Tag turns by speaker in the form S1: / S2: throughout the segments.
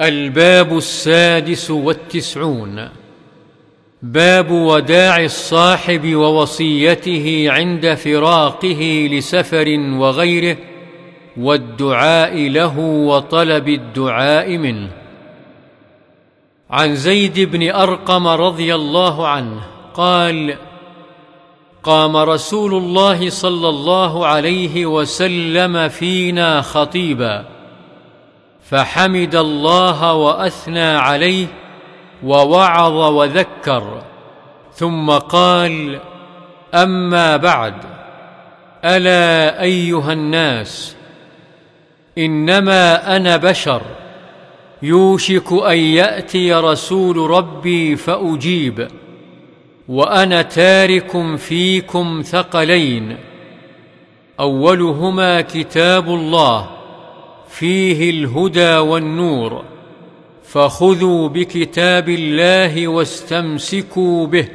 S1: الباب السادس والتسعون. باب وداع الصاحب ووصيته عند فراقه لسفر وغيره والدعاء له وطلب الدعاء منه. عن زيد بن أرقم رضي الله عنه قال قام رسول الله صلى الله عليه وسلم فينا خطيبا. فحمد الله وأثنى عليه ووعظ وذكر ثم قال أما بعد ألا أيها الناس إنما أنا بشر يوشك أن يأتي رسول ربي فأجيب وأنا تارك فيكم ثقلين أولهما كتاب الله فيه الهدى والنور فخذوا بكتاب الله واستمسكوا به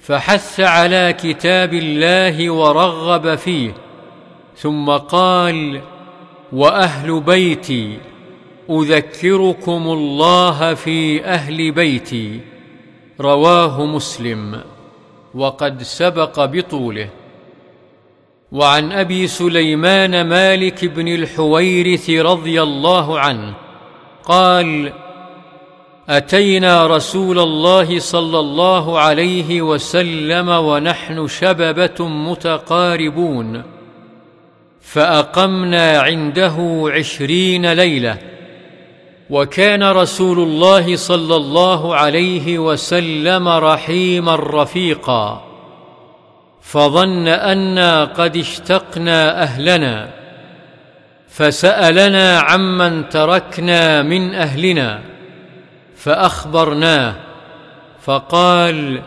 S1: فحث على كتاب الله ورغب فيه ثم قال وأهل بيتي أذكركم الله في أهل بيتي رواه مسلم وقد سبق بطوله. وعن أبي سليمان مالك بن الحويرث رضي الله عنه قال أتينا رسول الله صلى الله عليه وسلم ونحن شببة متقاربون فأقمنا عنده عشرين ليلة وكان رسول الله صلى الله عليه وسلم رحيما رفيقا. فظن أنا قد اشتقنا أهلنا فسألنا عمن تركنا من أهلنا فأخبرناه فقال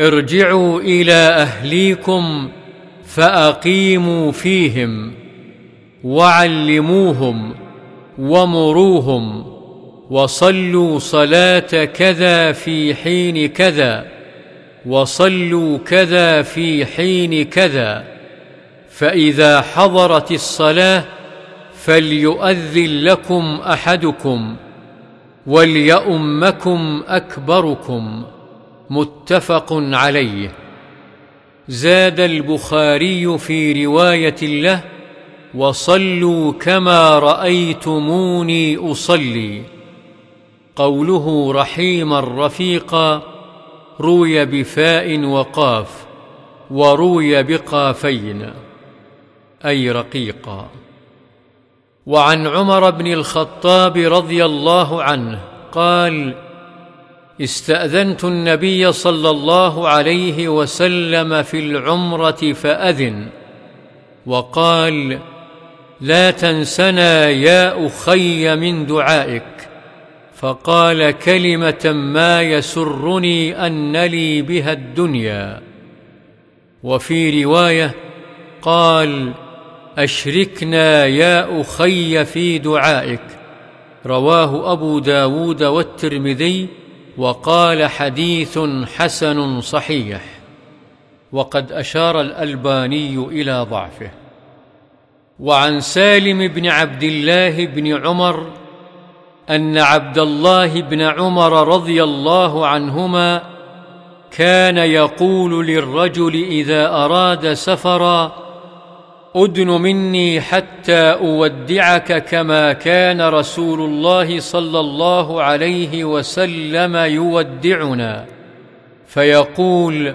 S1: ارجعوا إلى أهليكم فأقيموا فيهم وعلموهم ومروهم وصلوا صلاة كذا في حين كذا. وصلوا كذا في حين كذا فإذا حضرت الصلاة فليؤذن لكم أحدكم وليؤمكم أكبركم متفق عليه. زاد البخاري في رواية له وصلوا كما رأيتموني أصلي. قوله رحيما رفيقا روي بفاء وقاف وروي بقافين أي رقيقا. وعن عمر بن الخطاب رضي الله عنه قال استأذنت النبي صلى الله عليه وسلم في العمرة فأذن وقال لا تنسنا يا أخي من دعائك فقال كلمة ما يسرني أن لي بها الدنيا. وفي رواية قال أشركنا يا أخي في دعائك. رواه أبو داود والترمذي وقال حديث حسن صحيح. وقد أشار الألباني إلى ضعفه. وعن سالم بن عبد الله بن عمر أن عبد الله بن عمر رضي الله عنهما كان يقول للرجل إذا أراد سفرا أدن مني حتى أودعك كما كان رسول الله صلى الله عليه وسلم يودعنا. فيقول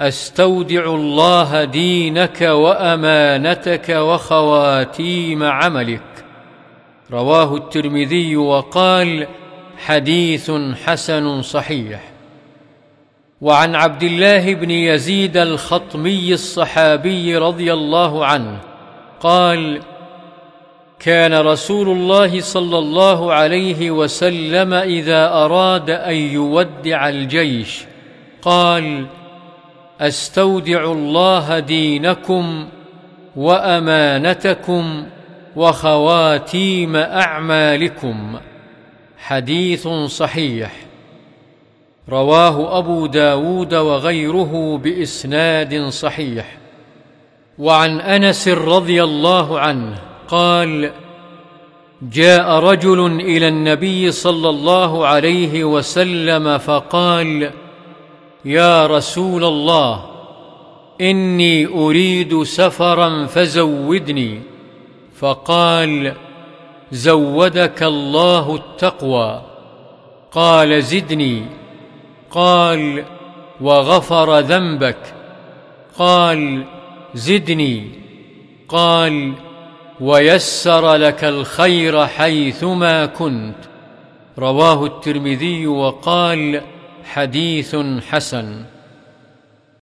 S1: أستودع الله دينك وأمانتك وخواتيم عملك. رواه الترمذي وقال حديث حسن صحيح. وعن عبد الله بن يزيد الخطمي الصحابي رضي الله عنه قال كان رسول الله صلى الله عليه وسلم إذا أراد أن يودع الجيش قال أستودع الله دينكم وأمانتكم وخواتيم أعمالكم. حديث صحيح. رواه أبو داود وغيره بإسناد صحيح. وعن أنس رضي الله عنه قال جاء رجل إلى النبي صلى الله عليه وسلم فقال يا رسول الله إني أريد سفرا فزودني. فقال زودك الله التقوى. قال زدني. قال وغفر ذنبك. قال زدني. قال ويسر لك الخير حيثما كنت. رواه الترمذي وقال حديث حسن.